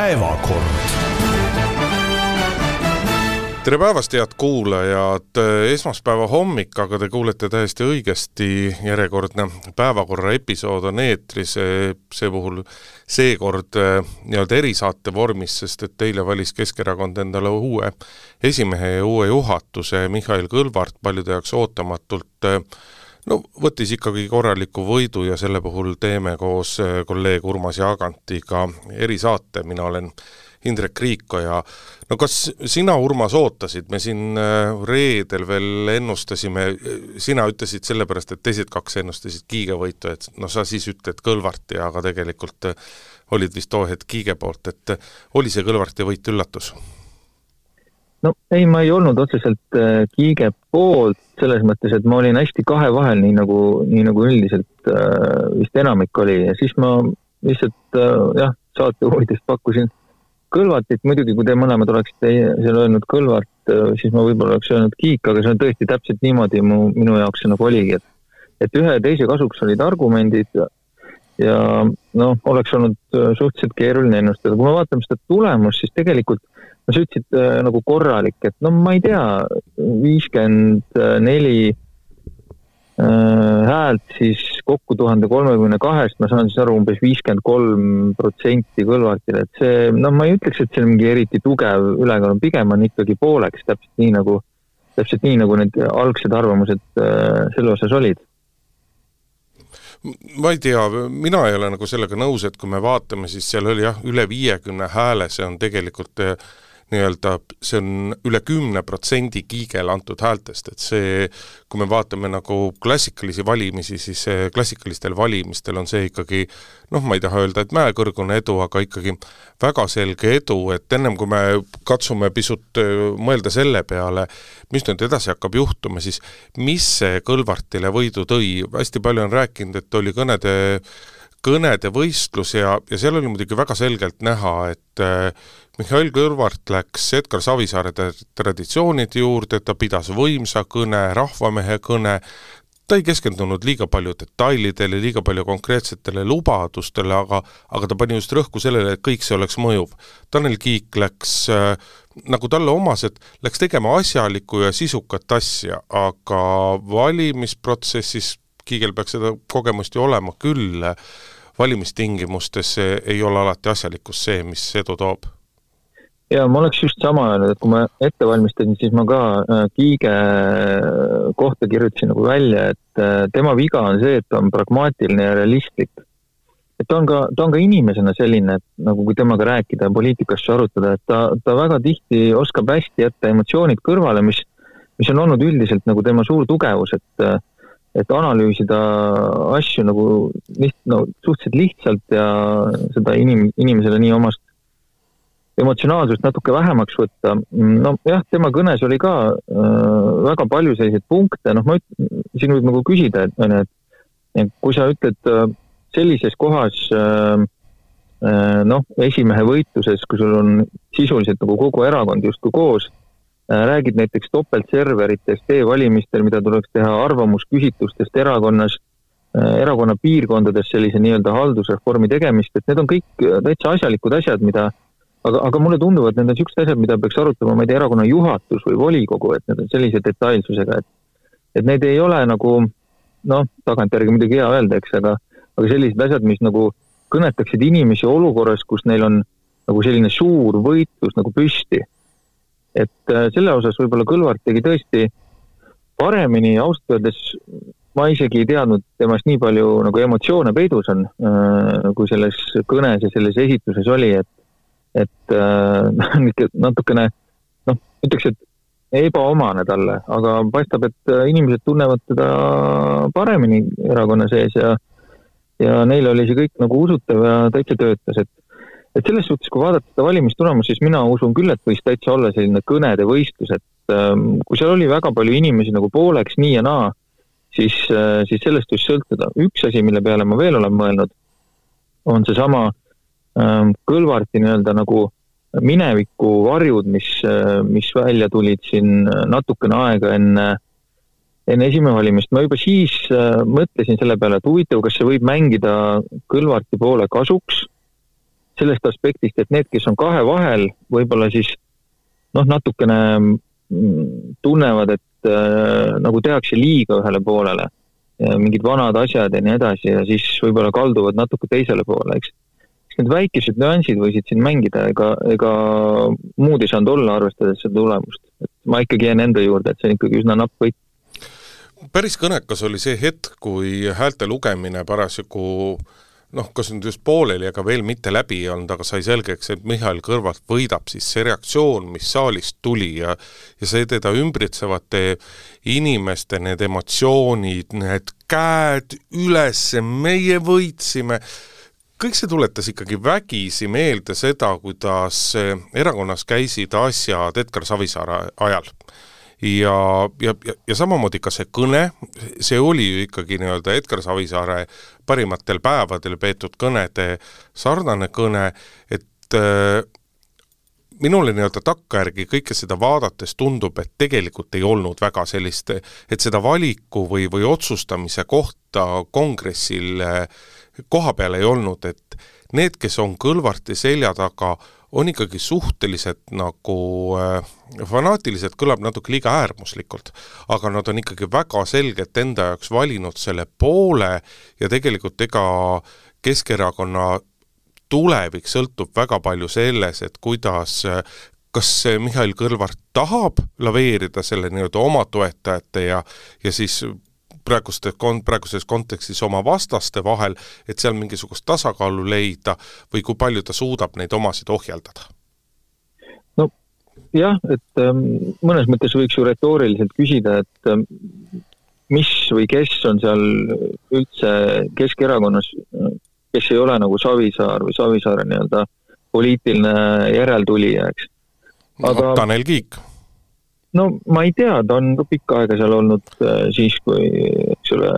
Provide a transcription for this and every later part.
päevakord. Tere päevast, head kuulajad, esmaspäeva hommik, aga te kuulete täiesti õigesti, järjekordne päevakorra episood on eetris, see puhul seekord eh, nii-öelda erisaate vormis, sest et eile valis Keskerakond endale uue esimehe ja uue juhatuse, Mihhail Kõlvart paljude jaoks ootamatult äh, no võttis ikkagi korraliku võidu ja selle puhul teeme koos äh, kolleeg Urmas Jaagantiga erisaate, mina olen Indrek Riiko ja no kas sina, Urmas, ootasid, me siin äh, reedel veel ennustasime, sina ütlesid sellepärast, et teised kaks ennustasid Kiige võitu, et noh, sa siis ütled Kõlvarti, aga tegelikult äh, olid vist too hetk Kiige poolt, et oli see Kõlvarti võit üllatus? no ei, ma ei olnud otseselt äh, Kiige poolt, selles mõttes, et ma olin hästi kahe vahel, nii nagu, nii nagu üldiselt äh, vist enamik oli. Ja siis ma lihtsalt äh, jah, saate huvides pakkusin Kõlvartit, muidugi kui te mõlemad oleksite seal öelnud Kõlvart, äh, siis ma võib-olla oleks öelnud Kiik, aga see on tõesti täpselt niimoodi mu, minu jaoks see nagu oligi, et et ühe ja teise kasuks olid argumendid ja, noh, oleks olnud äh, suhteliselt keeruline ennustada, kui me vaatame seda tulemust, siis tegelikult no sa ütlesid äh, nagu korralik, et no ma ei tea, viiskümmend neli äh, häält siis kokku tuhande kolmekümne kahest, ma saan siis aru, umbes viiskümmend kolm protsenti Kõlvartile, et see, noh, ma ei ütleks, et see on mingi eriti tugev ülekaal, pigem on ikkagi pooleks, täpselt nii nagu, täpselt nii, nagu need algsed arvamused äh, selle osas olid ma ei tea, mina ei ole nagu sellega nõus, et kui me vaatame, siis seal oli jah, üle viiekümne hääle, see on tegelikult äh, nii-öelda see on üle kümne protsendi Kiigele antud häältest, et see, kui me vaatame nagu klassikalisi valimisi, siis klassikalistel valimistel on see ikkagi noh, ma ei taha öelda, et mäekõrgune edu, aga ikkagi väga selge edu, et ennem kui me katsume pisut mõelda selle peale, mis nüüd edasi hakkab juhtuma, siis mis see Kõlvartile võidu tõi, hästi palju on rääkinud, et oli kõnede kõnede võistlus ja, ja seal oli muidugi väga selgelt näha, et äh, Mihhail Kõlvart läks Edgar Savisaare traditsioonide juurde, ta pidas võimsa kõne, rahvamehe kõne, ta ei keskendunud liiga palju detailidele, liiga palju konkreetsetele lubadustele, aga aga ta pani just rõhku sellele, et kõik see oleks mõjuv. Tanel Kiik läks äh, nagu talle omased, läks tegema asjalikku ja sisukat asja, aga valimisprotsessis, Kiigel peaks seda kogemust ju olema küll, valimistingimustes ei ole alati asjalikkus see, mis edu toob ja ma oleks just sama öelnud, et kui ma ette valmistasin, siis ma ka äh, Kiige kohta kirjutasin nagu välja, et äh, tema viga on see, et ta on pragmaatiline ja realistlik. et ta on ka, ta on ka inimesena selline, et nagu kui temaga rääkida ja poliitikasse arutada, et ta, ta väga tihti oskab hästi jätta emotsioonid kõrvale, mis, mis on olnud üldiselt nagu tema suur tugevus, et et analüüsida asju nagu liht-, no suhteliselt lihtsalt ja seda inim-, inimesele nii omast emotsionaalsust natuke vähemaks võtta. no jah, tema kõnes oli ka äh, väga palju selliseid punkte, noh, ma üt-, siin võib nagu küsida, et on ju, et kui sa ütled äh, sellises kohas äh, äh, noh, esimehe võitluses, kui sul on sisuliselt nagu kogu erakond justkui koos äh,, räägid näiteks topeltserveritest e-valimistel, mida tuleks teha arvamusküsitlustest erakonnas äh,, erakonna piirkondades sellise nii-öelda haldusreformi tegemist, et need on kõik täitsa asjalikud asjad, mida aga, aga mulle tundub, et need on niisugused asjad, mida peaks arutama, ma ei tea, erakonna juhatus või volikogu, et need on sellise detailsusega, et et need ei ole nagu noh, tagantjärgi muidugi hea öelda, eks, aga aga sellised asjad, mis nagu kõnetaksid inimesi olukorras, kus neil on nagu selline suur võitlus nagu püsti. Et äh, selle osas võib-olla Kõlvart tegi tõesti paremini, ausalt öeldes ma isegi ei teadnud temast nii palju nagu emotsioone peidus on, äh, kui selles kõnes ja selles esituses oli, et et äh, natukene noh, ütleks, et ebaomane talle, aga paistab, et äh, inimesed tunnevad teda paremini erakonna sees ja ja neil oli see kõik nagu usutav ja täitsa töötas, et et selles suhtes, kui vaadata seda valimistulemust, siis mina usun küll, et võis täitsa olla selline kõnede võistlus, et ähm, kui seal oli väga palju inimesi nagu pooleks nii ja naa, siis äh,, siis sellest võis sõltuda. üks asi, mille peale ma veel olen mõelnud, on seesama äh, Ähm, Kõlvarti nii-öelda nagu mineviku varjud, mis, äh, mis välja tulid siin natukene aega enne, enne esimevalimist, ma juba siis äh, mõtlesin selle peale, et huvitav, kas see võib mängida Kõlvarti poole kasuks, sellest aspektist, et need, kes on kahe vahel, võib-olla siis noh, natukene mm, tunnevad, et äh, nagu tehakse liiga ühele poolele, mingid vanad asjad ja nii edasi ja siis võib-olla kalduvad natuke teisele poole, eks. need väikesed nüansid võisid siin mängida, ega, ega muud ei saanud olla, arvestades seda tulemust. et ma ikkagi jään enda juurde, et see on ikkagi üsna napp võit päris kõnekas oli see hetk, kui häälte lugemine parasjagu noh, kas nüüd just pooleli, aga veel mitte läbi ei olnud, aga sai selgeks, et Mihhail Kõlvart võidab, siis see reaktsioon, mis saalist tuli ja ja see teda ümbritsevate inimeste need emotsioonid, need käed üles, meie võitsime, kõik see tuletas ikkagi vägisi meelde seda, kuidas erakonnas käisid asjad Edgar Savisaare ajal ja, ja, ja, ja samamoodi ka see kõne, see oli ju ikkagi nii-öelda Edgar Savisaare parimatel päevadel peetud kõnede sarnane kõne, et äh, minule nii-öelda takkajärgi kõike seda vaadates tundub, et tegelikult ei olnud väga sellist, et seda valiku või, või otsustamise kohta kongressil äh, koha peal ei olnud, et need, kes on Kõlvarti selja taga, on ikkagi suhteliselt nagu äh, fanaatilised, kõlab natuke liiga äärmuslikult, aga nad on ikkagi väga selgelt enda jaoks valinud selle poole ja tegelikult ega Keskerakonna tulevik sõltub väga palju selles, et kuidas kas Mihhail Kõlvart tahab laveerida selle nii-öelda oma toetajate ja, ja siis praeguste praeguses kontekstis oma vastaste vahel, et seal mingisugust tasakaalu leida või kui palju ta suudab neid omasid ohjeldada? no jah, et ähm, mõnes mõttes võiks ju retooriliselt küsida, et ähm, mis või kes on seal üldse Keskerakonnas, kes ei ole nagu Savisaar või Savisaare nii-öelda poliitiline järeltulija, eks. aga no, Tanel Kiik no ma ei tea, ta on ka pikka aega seal olnud äh, siis, kui eks ole,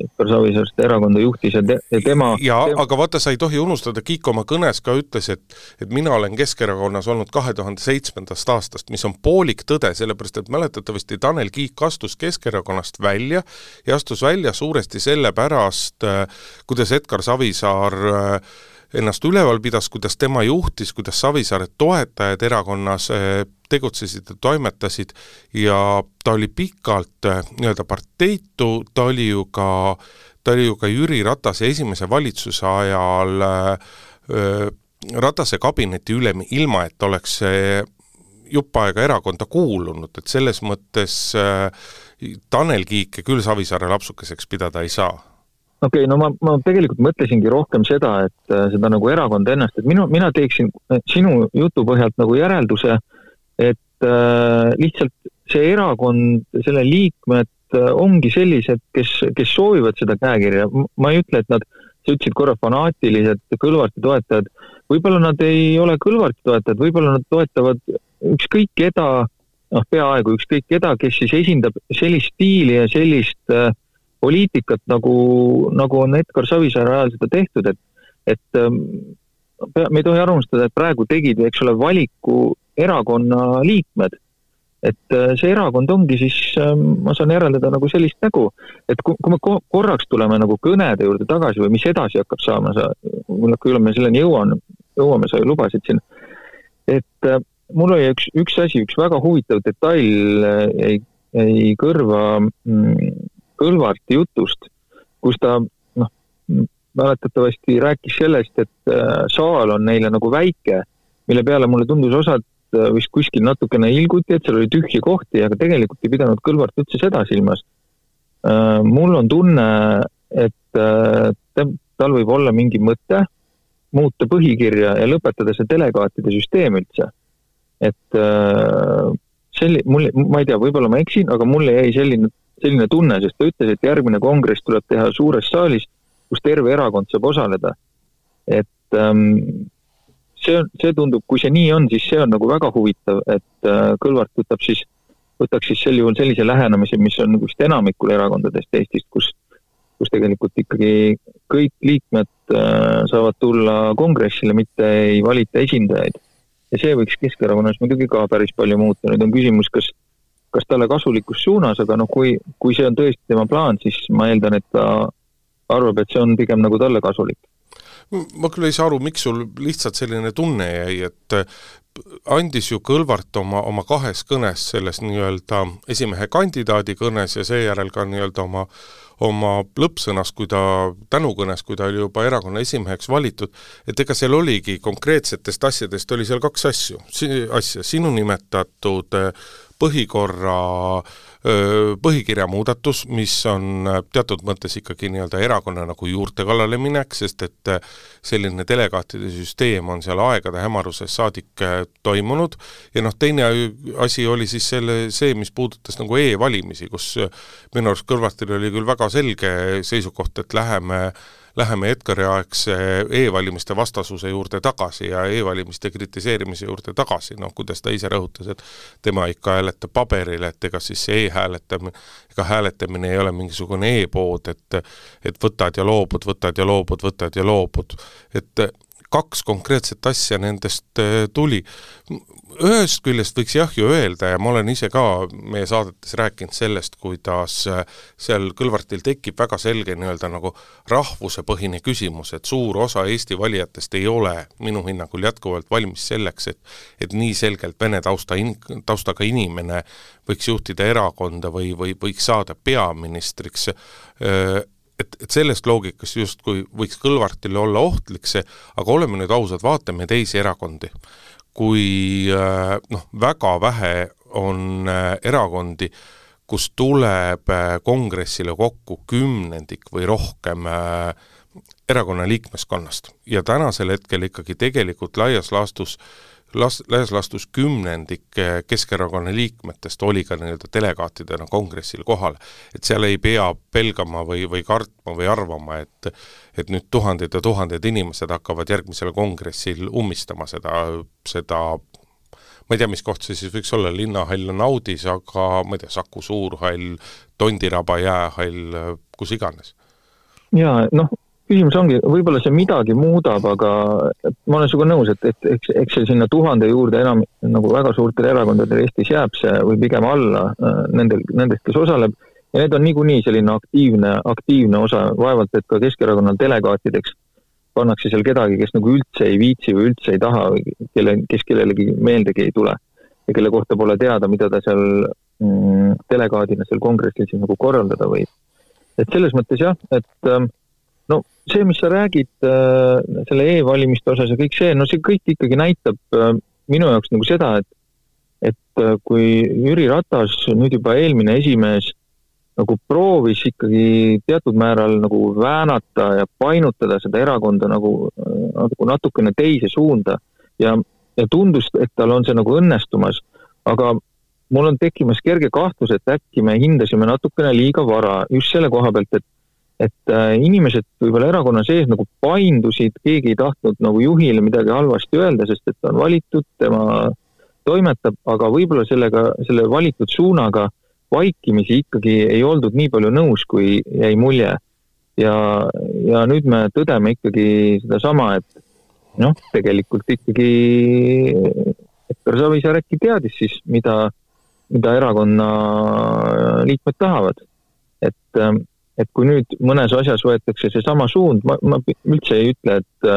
Edgar Savisaar seda erakonda juhtis ja, te, ja tema jaa tema..., aga vaata, sa ei tohi unustada, Kiik oma kõnes ka ütles, et et mina olen Keskerakonnas olnud kahe tuhande seitsmendast aastast, mis on poolik tõde, sellepärast et mäletatavasti Tanel Kiik astus Keskerakonnast välja ja astus välja suuresti sellepärast, äh, kuidas Edgar Savisaar äh, ennast üleval pidas, kuidas tema juhtis, kuidas Savisaare toetajad erakonnas eh, tegutsesid ja toimetasid. Ja ta oli pikalt eh, nii-öelda parteitu, ta oli ju ka, ta oli ju ka Jüri Ratase esimese valitsuse ajal äh, Ratase kabineti ülem, ilma et oleks jupp aega erakonda kuulunud, et selles mõttes äh, Tanel Kiike küll Savisaare lapsukeseks pidada ei saa okei okay,, no ma, ma tegelikult mõtlesingi rohkem seda, et äh, seda nagu erakonda ennast, et minu, mina teeksin äh, sinu jutu põhjalt nagu järelduse, et äh, lihtsalt see erakond, selle liikmed äh, ongi sellised, kes, kes soovivad seda käekirja, ma ei ütle, et nad, sa ütlesid korra fanaatilised Kõlvarti toetajad, võib-olla nad ei ole Kõlvarti toetajad, võib-olla nad toetavad ükskõik keda, noh, peaaegu ükskõik keda, kes siis esindab sellist stiili ja sellist äh, poliitikat, nagu, nagu on Edgar Savisaare ajal seda tehtud, et, et ähm, me ei tohi ära unustada, et praegu tegid, eks ole, valiku erakonna liikmed. et äh, see erakond ongi siis, ähm, ma saan järeldada nagu sellist nägu, et kui, kui me korraks tuleme nagu kõnede juurde tagasi või mis edasi hakkab saama, sa, küll me selleni jõuame, jõuame, sa ju lubasid siin, et äh, mul oli üks, üks asi, üks väga huvitav detail äh, jäi, jäi kõrva mm, Kõlvarti jutust, kus ta noh, mäletatavasti rääkis sellest, et äh, saal on neile nagu väike, mille peale mulle tundus osad äh, vist kuskil natukene ilguti, et seal oli tühje kohti, aga tegelikult ei pidanud Kõlvart üldse seda silmas. Äh, mul on tunne, et tal võib olla mingi mõte muuta põhikirja ja lõpetada see delegaatide süsteem üldse. et selli-, mul, ma ei tea, võib-olla ma eksin, aga mulle jäi selline selline tunne, sest ta ütles, et järgmine kongress tuleb teha suures saalis, kus terve erakond saab osaleda. et ähm, see on, see tundub, kui see nii on, siis see on nagu väga huvitav, et äh, Kõlvart võtab siis, võtaks siis sel juhul sellise lähenemise, mis on nagu vist enamikul erakondadest Eestist, kus, kus tegelikult ikkagi kõik liikmed äh, saavad tulla kongressile, mitte ei valita esindajaid. ja see võiks Keskerakonnas muidugi ka päris palju muuta, nüüd on küsimus, kas kas talle kasulikus suunas, aga noh, kui, kui see on tõesti tema plaan, siis ma eeldan, et ta arvab, et see on pigem nagu talle kasulik. Ma küll ei saa aru, miks sul lihtsalt selline tunne jäi, et andis ju Kõlvart oma, oma kahes kõnes, selles nii-öelda esimehe kandidaadi kõnes ja seejärel ka nii-öelda oma oma lõppsõnas, kui ta, tänukõnes, kui ta oli juba erakonna esimeheks valitud, et ega seal oligi konkreetsetest asjadest, oli seal kaks asju, asja, sinu nimetatud põhikorra põhikirja muudatus, mis on teatud mõttes ikkagi nii-öelda erakonna nagu juurte kallale minek, sest et selline delegaatide süsteem on seal aegade hämarusest saadik toimunud. Ja noh, teine asi oli siis selle, see, mis puudutas nagu e-valimisi, kus minu arust Kõlvartil oli küll väga selge seisukoht, et läheme äh, läheme Edgari aegse e-valimiste vastasuse juurde tagasi ja e-valimiste kritiseerimise juurde tagasi, noh kuidas ta ise rõhutas, et tema ikka hääletab paberil, et ega siis see e-hääletamine, ega hääletamine ei ole mingisugune e-pood, et et võtad ja loobud, võtad ja loobud, võtad ja loobud, et kaks konkreetset asja nendest äh, tuli. Ühest küljest võiks jah ju öelda ja ma olen ise ka meie saadetes rääkinud sellest, kuidas äh, seal Kõlvartil tekib väga selge nii-öelda nagu rahvusepõhine küsimus, et suur osa Eesti valijatest ei ole minu hinnangul jätkuvalt valmis selleks, et et nii selgelt vene tausta in-, taustaga inimene võiks juhtida erakonda või, või võiks saada peaministriks, äh, et, et sellest loogikast justkui võiks Kõlvartile olla ohtlik see, aga oleme nüüd ausad, vaatame teisi erakondi. Kui äh, noh, väga vähe on äh, erakondi, kus tuleb äh, kongressile kokku kümnendik või rohkem erakonna liikmeskonnast. Ja tänasel hetkel ikkagi tegelikult laias laastus äh, las-, laias laastus kümnendik eh, Keskerakonna liikmetest oli ka nii-öelda delegaatidena kongressil kohal. et seal ei pea pelgama või, või kartma või arvama, et et nüüd tuhanded ja tuhanded inimesed hakkavad järgmisel kongressil ummistama seda, seda ma ei tea, mis koht see siis võiks olla, linnahall on Audis, aga ma ei tea, Saku Suurhall, Tondiraba jäähall, kus iganes. jaa, noh, küsimus ongi, võib-olla see midagi muudab, aga ma olen sinuga nõus, et, et eks, eks see sinna tuhande juurde enam nagu väga suurtel erakondadel Eestis jääb see või pigem alla äh, nendel, nendest, kes osaleb. ja need on niikuinii selline aktiivne, aktiivne osa, vaevalt et ka Keskerakonna delegaatideks pannakse seal kedagi, kes nagu üldse ei viitsi või üldse ei taha või kelle, kes kellelegi meeldegi ei tule. ja kelle kohta pole teada, mida ta seal mm, delegaadina seal kongressil siis nagu korraldada võib. et selles mõttes jah, et ähm, no see, mis sa räägid äh, selle e-valimiste osas ja kõik see, no see kõik ikkagi näitab äh, minu jaoks nagu seda, et et äh, kui Jüri Ratas, nüüd juba eelmine esimees, nagu proovis ikkagi teatud määral nagu väänata ja painutada seda erakonda nagu, nagu natukene teise suunda ja, ja tundus, et tal on see nagu õnnestumas, aga mul on tekkimas kerge kahtlus, et äkki me hindasime natukene liiga vara just selle koha pealt, et et äh, inimesed võib-olla erakonna sees nagu paindusid, keegi ei tahtnud nagu juhile midagi halvasti öelda, sest et ta on valitud, tema toimetab, aga võib-olla sellega, selle valitud suunaga vaikimisi ikkagi ei oldud nii palju nõus, kui jäi mulje. ja, ja nüüd me tõdeme ikkagi sedasama, et noh, tegelikult ikkagi Edgar Savisaar äkki teadis siis, mida, mida erakonna liikmed tahavad. et ähm, et kui nüüd mõnes asjas võetakse seesama suund, ma, ma üldse ei ütle, et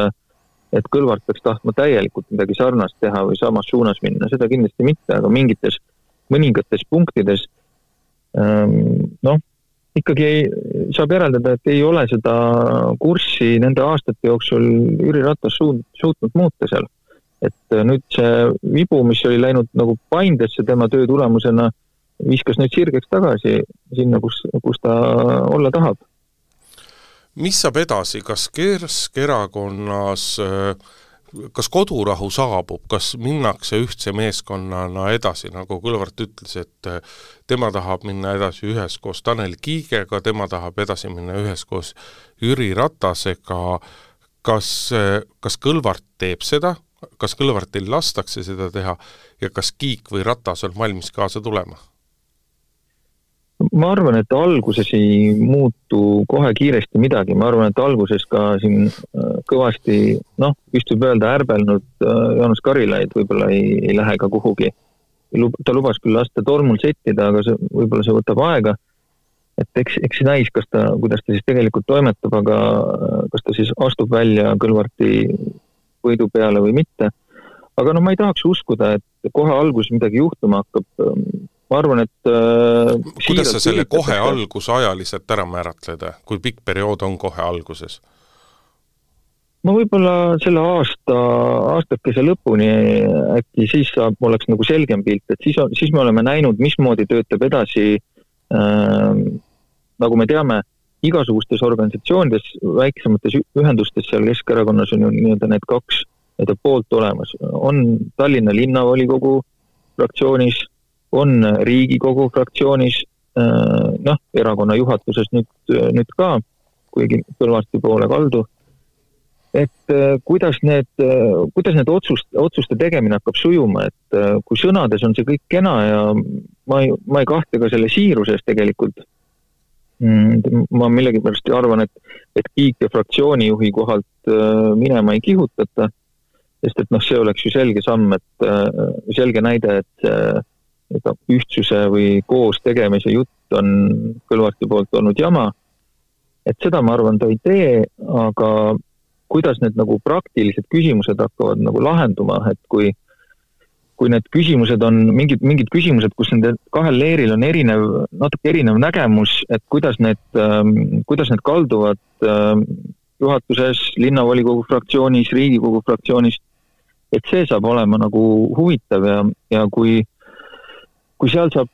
et Kõlvart peaks tahtma täielikult midagi sarnast teha või samas suunas minna, seda kindlasti mitte, aga mingites, mõningates punktides ähm, noh, ikkagi ei, saab järeldada, et ei ole seda kurssi nende aastate jooksul Jüri Ratas suund, suutnud muuta seal. et nüüd see vibu, mis oli läinud nagu Paindesse tema töö tulemusena viskas nüüd sirgeks tagasi sinna, kus, kus ta olla tahab. mis saab edasi, kas Keskerakonnas kas kodurahu saabub, kas minnakse ühtse meeskonnana edasi, nagu Kõlvart ütles, et tema tahab minna edasi üheskoos Tanel Kiigega, tema tahab edasi minna üheskoos Jüri Ratasega, kas, kas Kõlvart teeb seda, kas Kõlvartil lastakse seda teha? Ja kas Kiik või Ratas on valmis kaasa tulema? Ma arvan, et alguses ei muutu kohe kiiresti midagi, ma arvan, et alguses ka siin äh, kõvasti noh, vist võib öelda ärbelnud äh, Jaanus Karilaid võib-olla ei, ei lähe ka kuhugi. ta lubas küll lasta tolmul settida, aga see, võib-olla see võtab aega. et eks, eks näis, kas ta, kuidas ta siis tegelikult toimetab, aga kas ta siis astub välja Kõlvarti võidu peale või mitte. Aga noh, ma ei tahaks uskuda, et kohe alguses midagi juhtuma hakkab. ma arvan, et äh, kuidas sa selle kohe alguse ajaliselt ära määratled, kui pikk periood on kohe alguses? no võib-olla selle aasta, aastakese lõpuni äkki siis saab, oleks nagu selgem pilt, et siis, siis me oleme näinud, mismoodi töötab edasi äh, nagu me teame, igasugustes organisatsioonides, väiksemates ühendustes seal Keskerakonnas on ju nii-öelda need kaks nii-öelda poolt olemas, on Tallinna linnavolikogu fraktsioonis, on Riigikogu fraktsioonis, äh, noh, erakonna juhatuses nüüd, nüüd ka, kuigi Kõlvarti poole kaldu et äh, kuidas need, äh, kuidas need otsust, otsuste tegemine hakkab sujuma, et kui sõnades on see kõik kena ja ma ei, ma ei kahtle ka selle siiruses tegelikult. Mm, ma millegipärast arvan, et, et Kiike fraktsioonijuhi kohalt minema ei kihutata, sest et noh, see oleks ju selge samm, et selge näide, et ega ühtsuse või koos tegemise jutt on Kõlvarti poolt olnud jama. et seda ma arvan, ta ei tee, aga kuidas need nagu praktilised küsimused hakkavad nagu lahenduma, et kui kui need küsimused on mingid, mingid küsimused, kus nende kahel leeril on erinev, natuke erinev nägemus, et kuidas need ähm,, kuidas need kalduvad ähm, juhatuses, linnavolikogu fraktsioonis, Riigikogu fraktsioonis, et see saab olema nagu huvitav ja, ja kui, kui seal saab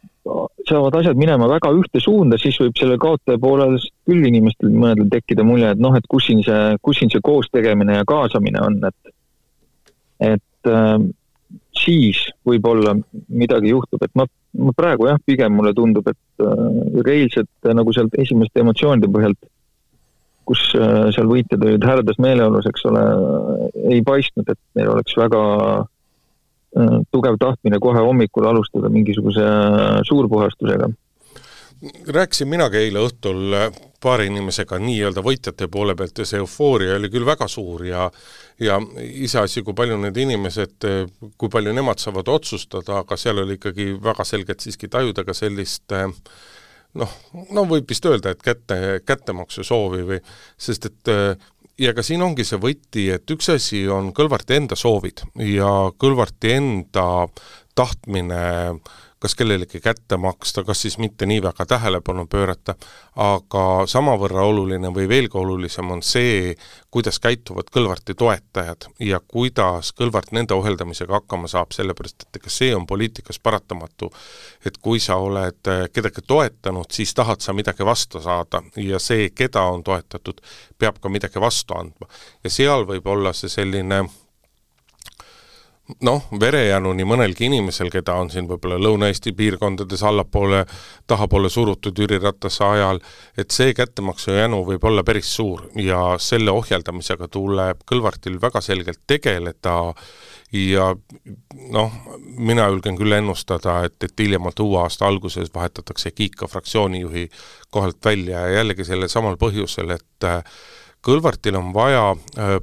saavad asjad minema väga ühte suunda, siis võib sellel kaotaja poolel küll inimestel mõnedel tekkida mulje, et noh, et kus siin see, kus siin see koos tegemine ja kaasamine on, et et äh, siis võib-olla midagi juhtub, et ma, ma praegu jah, pigem mulle tundub, et äh, eilsed nagu sealt esimeste emotsioonide põhjalt, kus äh, seal võitjad olid hääldas meeleolus, eks ole, ei paistnud, et neil oleks väga äh, Äh, tugev tahtmine kohe hommikul alustada mingisuguse äh, suurpuhastusega. rääkisin minagi eile õhtul äh, paari inimesega nii-öelda võitjate poole pealt ja see eufooria oli küll väga suur ja ja iseasi, kui palju need inimesed, kui palju nemad saavad otsustada, aga seal oli ikkagi väga selgelt siiski tajuda ka sellist noh, no võib vist öelda, et kätte, kättemaksu soovi või sest et ja ka siin ongi see võti, et üks asi on Kõlvarti enda soovid ja Kõlvarti enda tahtmine kas kellelegi kätte maksta, kas siis mitte nii väga tähelepanu pöörata, aga samavõrra oluline või veelgi olulisem on see, kuidas käituvad Kõlvarti toetajad ja kuidas Kõlvart nende ohjeldamisega hakkama saab, sellepärast et ega see on poliitikas paratamatu, et kui sa oled kedagi toetanud, siis tahad sa midagi vastu saada ja see, keda on toetatud, peab ka midagi vastu andma. ja seal võib olla see selline noh, verejänu nii mõnelgi inimesel, keda on siin võib-olla Lõuna-Eesti piirkondades allapoole, tahapoole surutud Jüri Ratase ajal, et see kättemaksujänu võib olla päris suur ja selle ohjeldamisega tuleb Kõlvartil väga selgelt tegeleda. Ja noh, mina julgen küll ennustada, et, et hiljemalt uue aasta alguses vahetatakse Kiika fraktsioonijuhi kohalt välja ja jällegi sellel samal põhjusel, et Kõlvartil on vaja äh,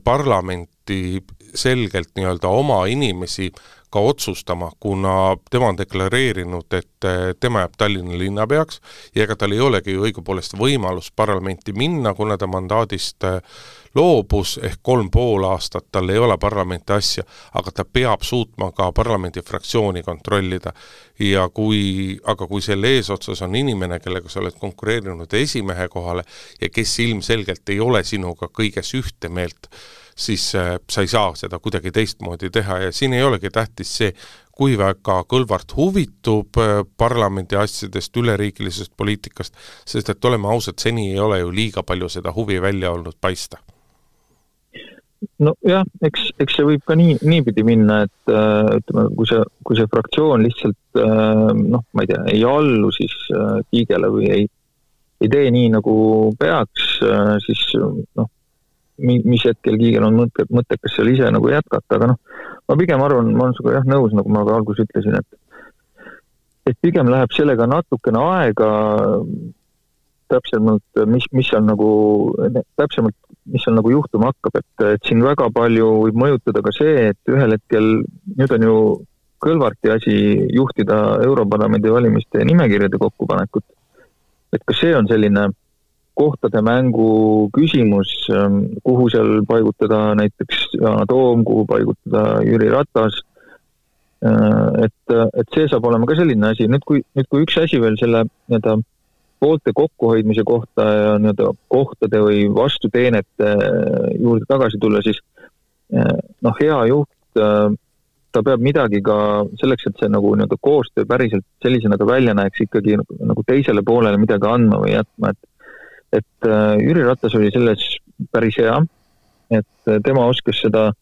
parlamenti selgelt nii-öelda oma inimesi ka otsustama, kuna tema on deklareerinud, et eh, tema jääb Tallinna linnapeaks ja ega tal ei olegi ju õigupoolest võimalust parlamenti minna, kuna ta mandaadist eh, loobus, ehk kolm pool aastat tal ei ole parlamenti asja, aga ta peab suutma ka parlamendifraktsiooni kontrollida. ja kui, aga kui selle eesotsas on inimene, kellega sa oled konkureerinud esimehe kohale ja kes ilmselgelt ei ole sinuga kõiges ühte meelt, siis äh, sa ei saa seda kuidagi teistmoodi teha ja siin ei olegi tähtis see, kui väga Kõlvart huvitub äh, parlamendi asjadest, üleriigilisest poliitikast, sest et oleme ausad, seni ei ole ju liiga palju seda huvi välja olnud paista. Nojah, eks, eks see võib ka nii, niipidi minna, et äh, ütleme, kui see, kui see fraktsioon lihtsalt noh, ma ei tea, ei allu siis Kiigele või ei, ei tee nii, nagu peaks, siis noh, mis hetkel Kiigel on mõte, mõttekas seal ise nagu jätkata, aga noh, ma pigem arvan, ma olen sinuga jah nõus, nagu ma ka alguses ütlesin, et et pigem läheb sellega natukene aega, täpsemalt, mis, mis seal nagu, täpsemalt, mis seal nagu juhtuma hakkab, et, et siin väga palju võib mõjutada ka see, et ühel hetkel, nüüd on ju Kõlvarti asi juhtida Europarlamendi valimiste nimekirjade kokkupanekut. Et kas see on selline kohtade mängu küsimus, kuhu seal paigutada näiteks Yana Toom, kuhu paigutada Jüri Ratas et, et see saab olema ka selline asi, nüüd kui, nüüd kui üks asi veel selle nii-öelda poolte kokkuhoidmise kohta ja nii-öelda kohtade või vastuteenete juurde tagasi tulla, siis noh, hea juht, ta peab midagi ka selleks, et see nagu nii-öelda koostöö päriselt sellisena ka välja näeks, ikkagi nagu teisele poolele midagi andma või jätma, et et Jüri Ratas oli selles päris hea, et tema oskas seda äh,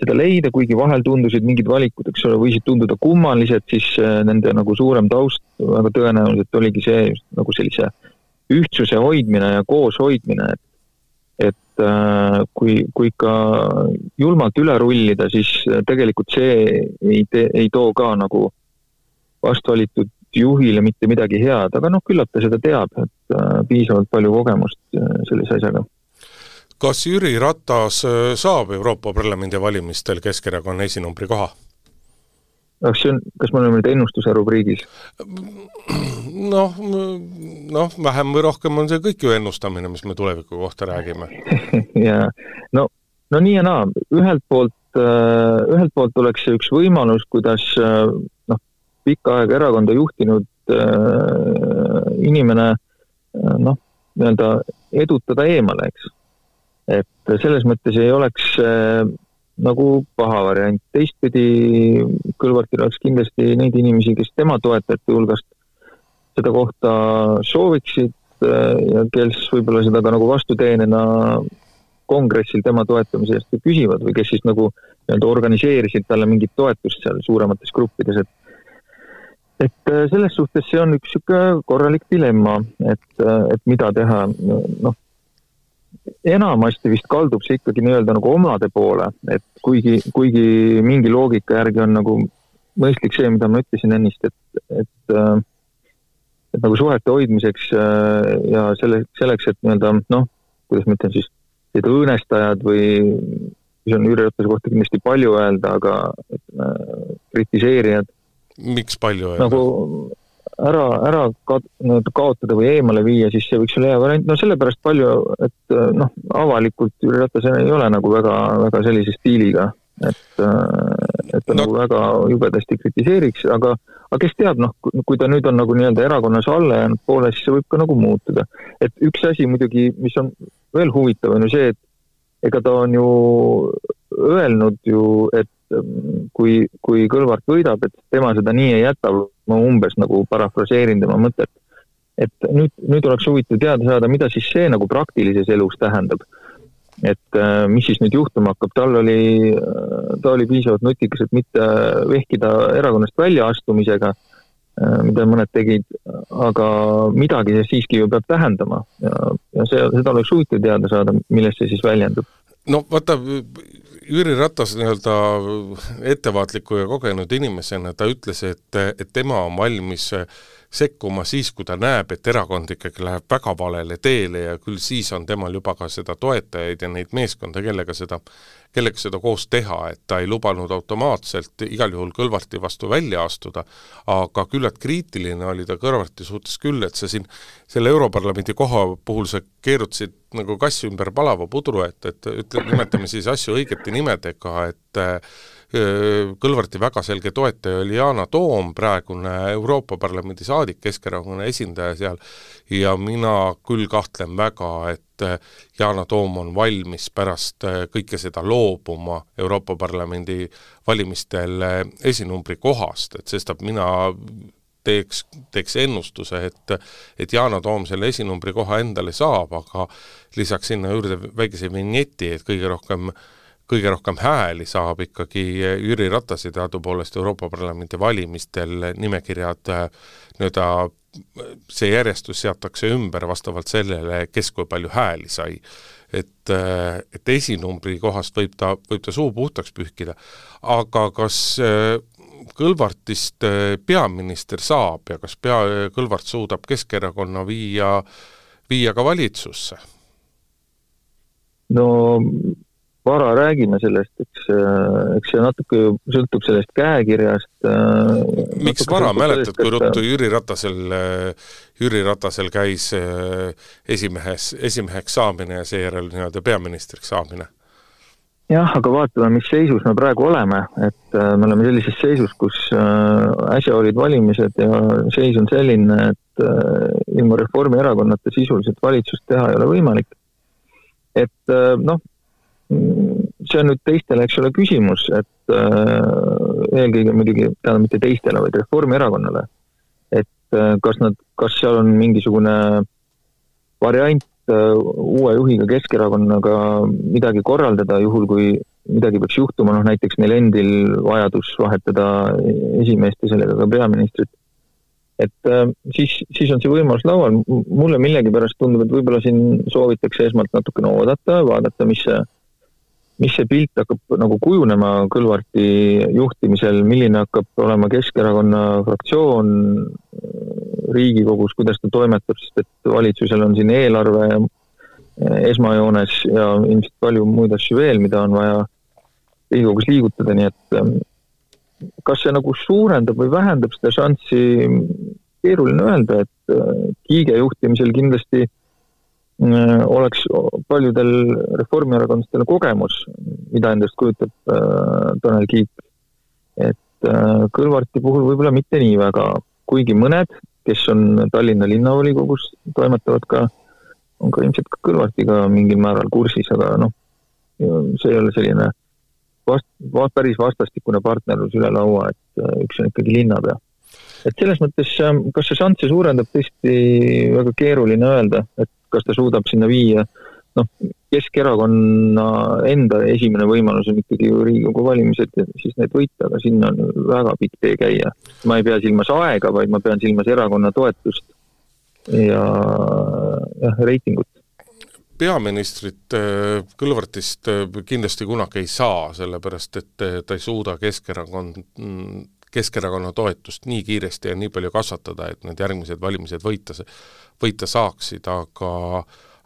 seda leida, kuigi vahel tundusid mingid valikud, eks ole, võisid tunduda kummalised, siis äh, nende nagu suurem taust väga tõenäoliselt oligi see just nagu sellise ühtsuse hoidmine ja koos hoidmine, et et äh, kui, kui ikka julmalt üle rullida, siis tegelikult see ei tee, ei too ka nagu vastvalitud juhile mitte midagi head, aga noh, küllap ta seda teab, et äh, piisavalt palju kogemust sellise asjaga kas Jüri Ratas äh, saab Euroopa Parlamendi valimistel Keskerakonna esinumbri koha? kas see on, kas me oleme nüüd ennustuse rubriigis? noh, noh, vähem või rohkem on see kõik ju ennustamine, mis me tuleviku kohta räägime jaa, no, no nii ja naa, ühelt poolt, äh, ühelt poolt oleks see üks võimalus, kuidas äh, pikka aega erakonda juhtinud äh, inimene noh, nii-öelda edutada eemale, eks. Et selles mõttes ei oleks äh, nagu paha variant, teistpidi Kõlvartil oleks kindlasti neid inimesi, kes tema toetajate hulgast seda kohta sooviksid äh, ja kes võib-olla seda ka nagu vastuteenena kongressil tema toetamise eest küsivad või kes siis nagu nii-öelda organiseerisid talle mingit toetust seal suuremates gruppides, et et äh, selles suhtes see on üks niisugune korralik dilemma, et, äh, et mida teha, noh, enamasti vist kaldub see ikkagi nii-öelda nagu omade poole, et kuigi, kuigi mingi loogika järgi on nagu mõistlik see, mida ma ütlesin ennist, et, et äh, et nagu suhete hoidmiseks ja selle, selleks, et nii-öelda noh, kuidas ma ütlen siis, need õõnestajad või mis on Jüri Ratase kohta kindlasti palju öelda, aga ütleme, kritiseerijad. Miks palju nagu ära, ära ka, kaotada või eemale viia, siis see võiks olla hea variant, no sellepärast palju, et noh, avalikult Jüri Ratas ei ole nagu väga, väga sellise stiiliga, et, et ta no. nagu väga jubedasti kritiseeriks, aga, aga kes teab, noh, kui ta nüüd on nagu nii-öelda erakonnas alla jäänud poole, siis see võib ka nagu muutuda. et üks asi muidugi, mis on veel huvitav, on ju see, et ega ta on ju öelnud ju, et kui, kui Kõlvart võidab, et tema seda nii ei jäta, ma umbes nagu parafraseerin tema mõtet. et nüüd, nüüd oleks huvitav teada saada, mida siis see nagu praktilises elus tähendab. et äh, mis siis nüüd juhtuma hakkab, tal oli, äh, ta oli piisavalt nutikas, et mitte vehkida erakonnast väljaastumisega, äh, mida mõned tegid, aga midagi see siiski ju peab tähendama ja, ja see, seda oleks huvitav teada saada, millest see siis väljendub. no vaata, Jüri Ratas nii-öelda ettevaatliku ja kogenud inimesena, ta ütles, et, et tema on valmis sekkuma siis, kui ta näeb, et erakond ikkagi läheb väga valele teele ja küll siis on temal juba ka seda toetajaid ja neid meeskonda, kellega seda, kellega seda koos teha, et ta ei lubanud automaatselt igal juhul Kõlvarti vastu välja astuda, aga küllalt kriitiline oli ta Kõlvarti suhtes küll, et sa siin selle Europarlamendi koha puhul sa keerutasid nagu kass ümber palava pudru, et, et ütle, nimetame siis asju õigete nimedega, et Kõlvarti väga selge toetaja oli Yana Toom, praegune Euroopa Parlamendi saadik, Keskerakonna esindaja seal, ja mina küll kahtlen väga, et Yana Toom on valmis pärast kõike seda loobuma Euroopa Parlamendi valimistel esinumbri kohast, et sestap mina teeks, teeks ennustuse, et et Yana Toom selle esinumbri koha endale saab, aga lisaks sinna juurde väikese vinjeti, et kõige rohkem äh, kõige rohkem hääli saab ikkagi Jüri Ratase teadupoolest Euroopa Parlamendi valimistel nimekirjad äh, nii-öelda see järjestus seatakse ümber vastavalt sellele, kes kui palju hääli sai. et, et esinumbri kohast võib ta, võib ta suu puhtaks pühkida, aga kas Kõlvartist peaminister saab ja kas pea, Kõlvart suudab Keskerakonna viia, viia ka valitsusse? no vara räägime sellest, eks, äh, eks see natuke sõltub sellest käekirjast. Äh, miks vara, mäletad, kui ruttu Jüri Ratasel, Jüri Ratasel käis esimehes, esimeheks saamine ja seejärel nii-öelda peaministriks saamine jah, aga vaatame, mis seisus me praegu oleme, et äh, me oleme sellises seisus, kus äh, äsja olid valimised ja seis on selline, et äh, ilma Reformierakonnata sisuliselt valitsust teha ei ole võimalik. et noh, see on nüüd teistele, eks ole, küsimus, et eelkõige muidugi, tähendab mitte teistele, vaid Reformierakonnale, et kas nad, kas seal on mingisugune variant Äh, uue juhiga Keskerakonnaga midagi korraldada, juhul kui midagi peaks juhtuma, noh näiteks neil endil vajadus vahetada esimeest ja sellega ka peaministrit. et äh, siis, siis on see võimalus laual, mulle millegipärast tundub, et võib-olla siin soovitakse esmalt natukene oodata, vaadata, mis see, mis see pilt hakkab nagu kujunema Kõlvarti juhtimisel, milline hakkab olema Keskerakonna fraktsioon, Riigikogus, kuidas ta toimetab, sest et valitsusel on siin eelarve esmajoones ja ilmselt palju muid asju veel, mida on vaja Riigikogus liigutada, nii et ähm, kas see nagu suurendab või vähendab seda šanssi, keeruline öelda, et äh, Kiige juhtimisel kindlasti äh, oleks paljudel reformierakondlastel kogemus, mida endast kujutab äh, Tanel Kiik. et Kõlvarti puhul võib-olla mitte nii väga, kuigi mõned kes on Tallinna linnavolikogus, toimetavad ka, on ka ilmselt ka Kõlvartiga mingil määral kursis, aga noh, see ei ole selline vast-, päris vastastikune partnerlus üle laua, et äh, üks on ikkagi linnapea. et selles mõttes, kas see šansse suurendab, tõesti väga keeruline öelda, et kas ta suudab sinna viia noh, Keskerakonna enda esimene võimalus on ikkagi ju Riigikogu valimised ja siis need võita, aga sinna on väga pikk tee käia. ma ei pea silmas aega, vaid ma pean silmas erakonna toetust ja jah, reitingut peaministrit äh, Kõlvartist äh, kindlasti kunagi ei saa, sellepärast et äh, ta ei suuda Keskerakond, Keskerakonna toetust nii kiiresti ja nii palju kasvatada, et need järgmised valimised võita, võita saaksid, aga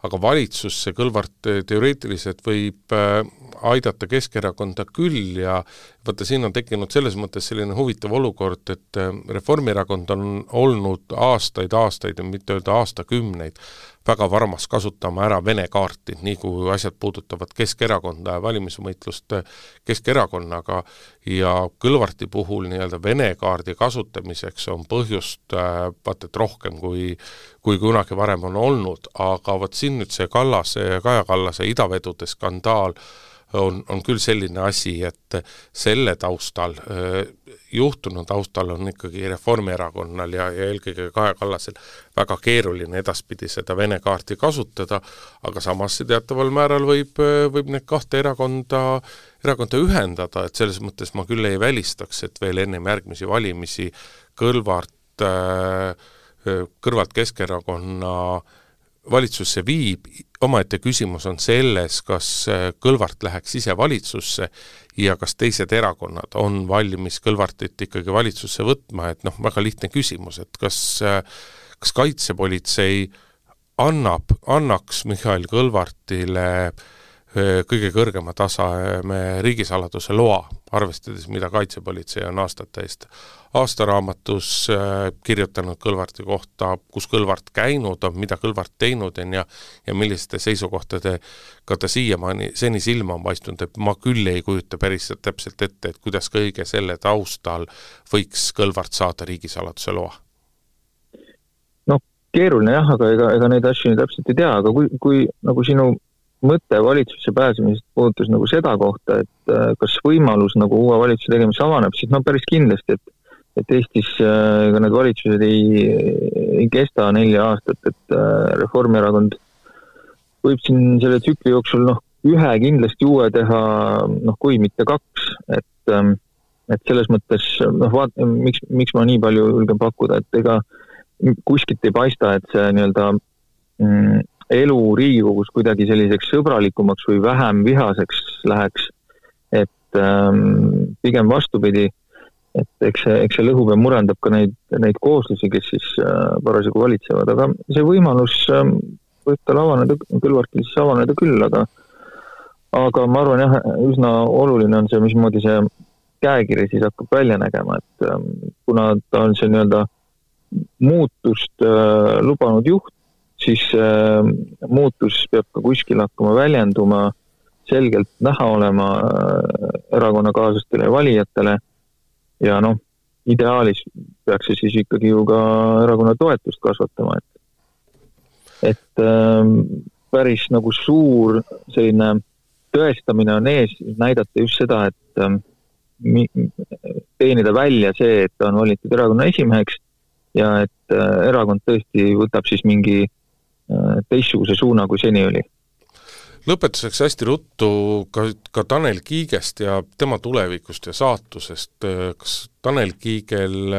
aga valitsusse Kõlvart teoreetiliselt võib äh, aidata Keskerakonda küll ja vaata, siin on tekkinud selles mõttes selline huvitav olukord, et äh, Reformierakond on olnud aastaid-aastaid, mitte öelda aastakümneid, väga varmas kasutama ära Vene kaarti, nii kui asjad puudutavad Keskerakonda ja valimisvõitlust Keskerakonnaga. Ja Kõlvarti puhul nii-öelda Vene kaardi kasutamiseks on põhjust äh, vaata et rohkem kui kui kunagi varem on olnud, aga vot siin nüüd see Kallase, Kaja Kallase idavedude skandaal on, on küll selline asi, et selle taustal, juhtunu taustal on ikkagi Reformierakonnal ja, ja eelkõige Kaja Kallasel väga keeruline edaspidi seda Vene kaarti kasutada, aga samas see teataval määral võib, võib need kahte erakonda, erakonda ühendada, et selles mõttes ma küll ei välistaks, et veel ennem järgmisi valimisi Kõlvart kõrvalt Keskerakonna valitsusse viib, omaette küsimus on selles, kas äh, Kõlvart läheks ise valitsusse ja kas teised erakonnad on valmis Kõlvartit ikkagi valitsusse võtma, et noh, väga lihtne küsimus, et kas, äh, kas kaitsepolitsei annab, annaks Mihhail Kõlvartile äh, kõige kõrgema taseme riigisaladuse loa, arvestades, mida Kaitsepolitsei on aastate eest aastaraamatus kirjutanud Kõlvarti kohta, kus Kõlvart käinud on, mida Kõlvart teinud on ja ja milliste seisukohtadega ta siiamaani, seni silma on paistnud, et ma küll ei kujuta päris täpselt ette, et kuidas kõige selle taustal võiks Kõlvart saada riigisaladuse loa. Noh, keeruline jah, aga ega, ega neid asju täpselt ei tea, aga kui, kui nagu sinu mõte valitsusse pääsemisest puudutas nagu seda kohta, et äh, kas võimalus nagu uue valitsuse tegemiseks avaneb, siis no päris kindlasti, et et Eestis äh, ega need valitsused ei, ei kesta nelja aastat, et äh, Reformierakond võib siin selle tsükli jooksul noh, ühe kindlasti uue teha, noh kui mitte kaks, et ähm, et selles mõttes noh, vaat-, miks, miks ma nii palju julgen pakkuda, et ega kuskilt ei paista, et see nii-öelda mm, elu Riigikogus kuidagi selliseks sõbralikumaks või vähem vihaseks läheks. et ähm, pigem vastupidi, et eks see, eks see lõhub ja murendab ka neid, neid kooslusi, kes siis äh, parasjagu valitsevad, aga see võimalus ähm, võib tal avaneda, Kõlvartil siis avaneda küll, aga aga ma arvan jah, üsna oluline on see, mismoodi see käekiri siis hakkab välja nägema, et ähm, kuna ta on see nii-öelda muutust äh, lubanud juht, siis äh, muutus peab ka kuskil hakkama väljenduma, selgelt näha olema äh, erakonnakaaslastele ja valijatele. Ja noh, ideaalis peaks see siis ikkagi ju ka erakonna toetust kasvatama, et et äh, päris nagu suur selline tõestamine on ees, näidata just seda, et äh, teenida välja see, et ta on valitud erakonna esimeheks ja et äh, erakond tõesti võtab siis mingi teistsuguse suuna, kui seni oli. lõpetuseks hästi ruttu ka, ka Tanel Kiigest ja tema tulevikust ja saatusest, kas Tanel Kiigel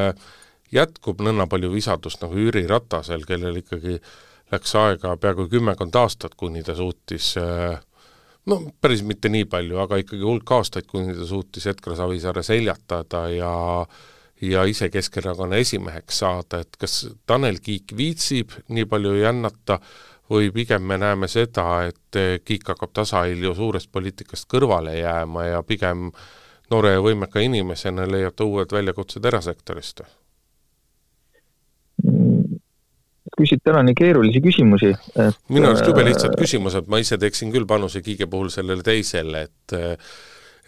jätkub nõnda palju visadust nagu Jüri Ratasel, kellel ikkagi läks aega peaaegu kümmekond aastat, kuni ta suutis no päris mitte nii palju, aga ikkagi hulk aastaid, kuni ta suutis Edgar Savisaare seljatada ja ja ise Keskerakonna esimeheks saada, et kas Tanel Kiik viitsib nii palju jännata või pigem me näeme seda, et Kiik hakkab tasahilju suurest poliitikast kõrvale jääma ja pigem noore ja võimeka inimesena leiab ta uued väljakutsed erasektorist? küsid täna nii keerulisi küsimusi, et minu arust jube lihtsad küsimused, ma ise teeksin küll panuse Kiige puhul sellele teisele, et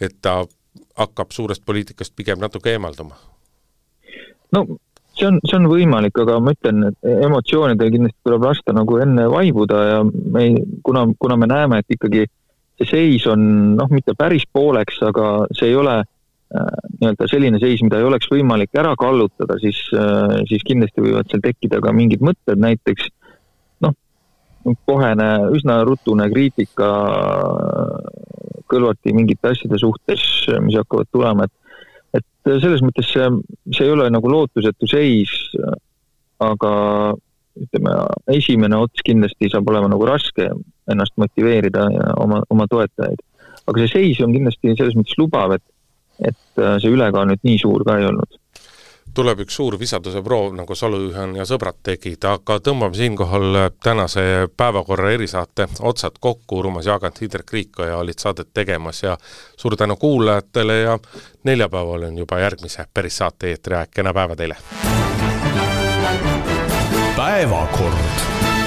et ta hakkab suurest poliitikast pigem natuke eemalduma? No see on, see on võimalik, aga ma ütlen, et emotsioonidel kindlasti tuleb lasta nagu enne vaibuda ja me ei, kuna, kuna me näeme, et ikkagi see seis on noh, mitte päris pooleks, aga see ei ole Äh, nii-öelda selline seis, mida ei oleks võimalik ära kallutada, siis, äh, siis kindlasti võivad seal tekkida ka mingid mõtted, näiteks noh, kohene, üsna rutune kriitika Kõlvarti mingite asjade suhtes, mis hakkavad tulema, et selles mõttes see, see ei ole nagu lootusetu seis, aga ütleme, esimene ots kindlasti saab olema nagu raske ennast motiveerida ja oma, oma toetajaid. aga see seis on kindlasti selles mõttes lubav, et et see ülekaal nüüd nii suur ka ei olnud tuleb üks suur visaduse proov, nagu Saluühan ja sõbrad tegid, aga tõmbame siinkohal tänase päevakorra erisaate otsad kokku, Urmas Jaagant, Hindrek Riikoja olid saadet tegemas ja suur tänu kuulajatele ja neljapäeval on juba järgmise päris saate eetri aeg, kena päeva teile! päevakord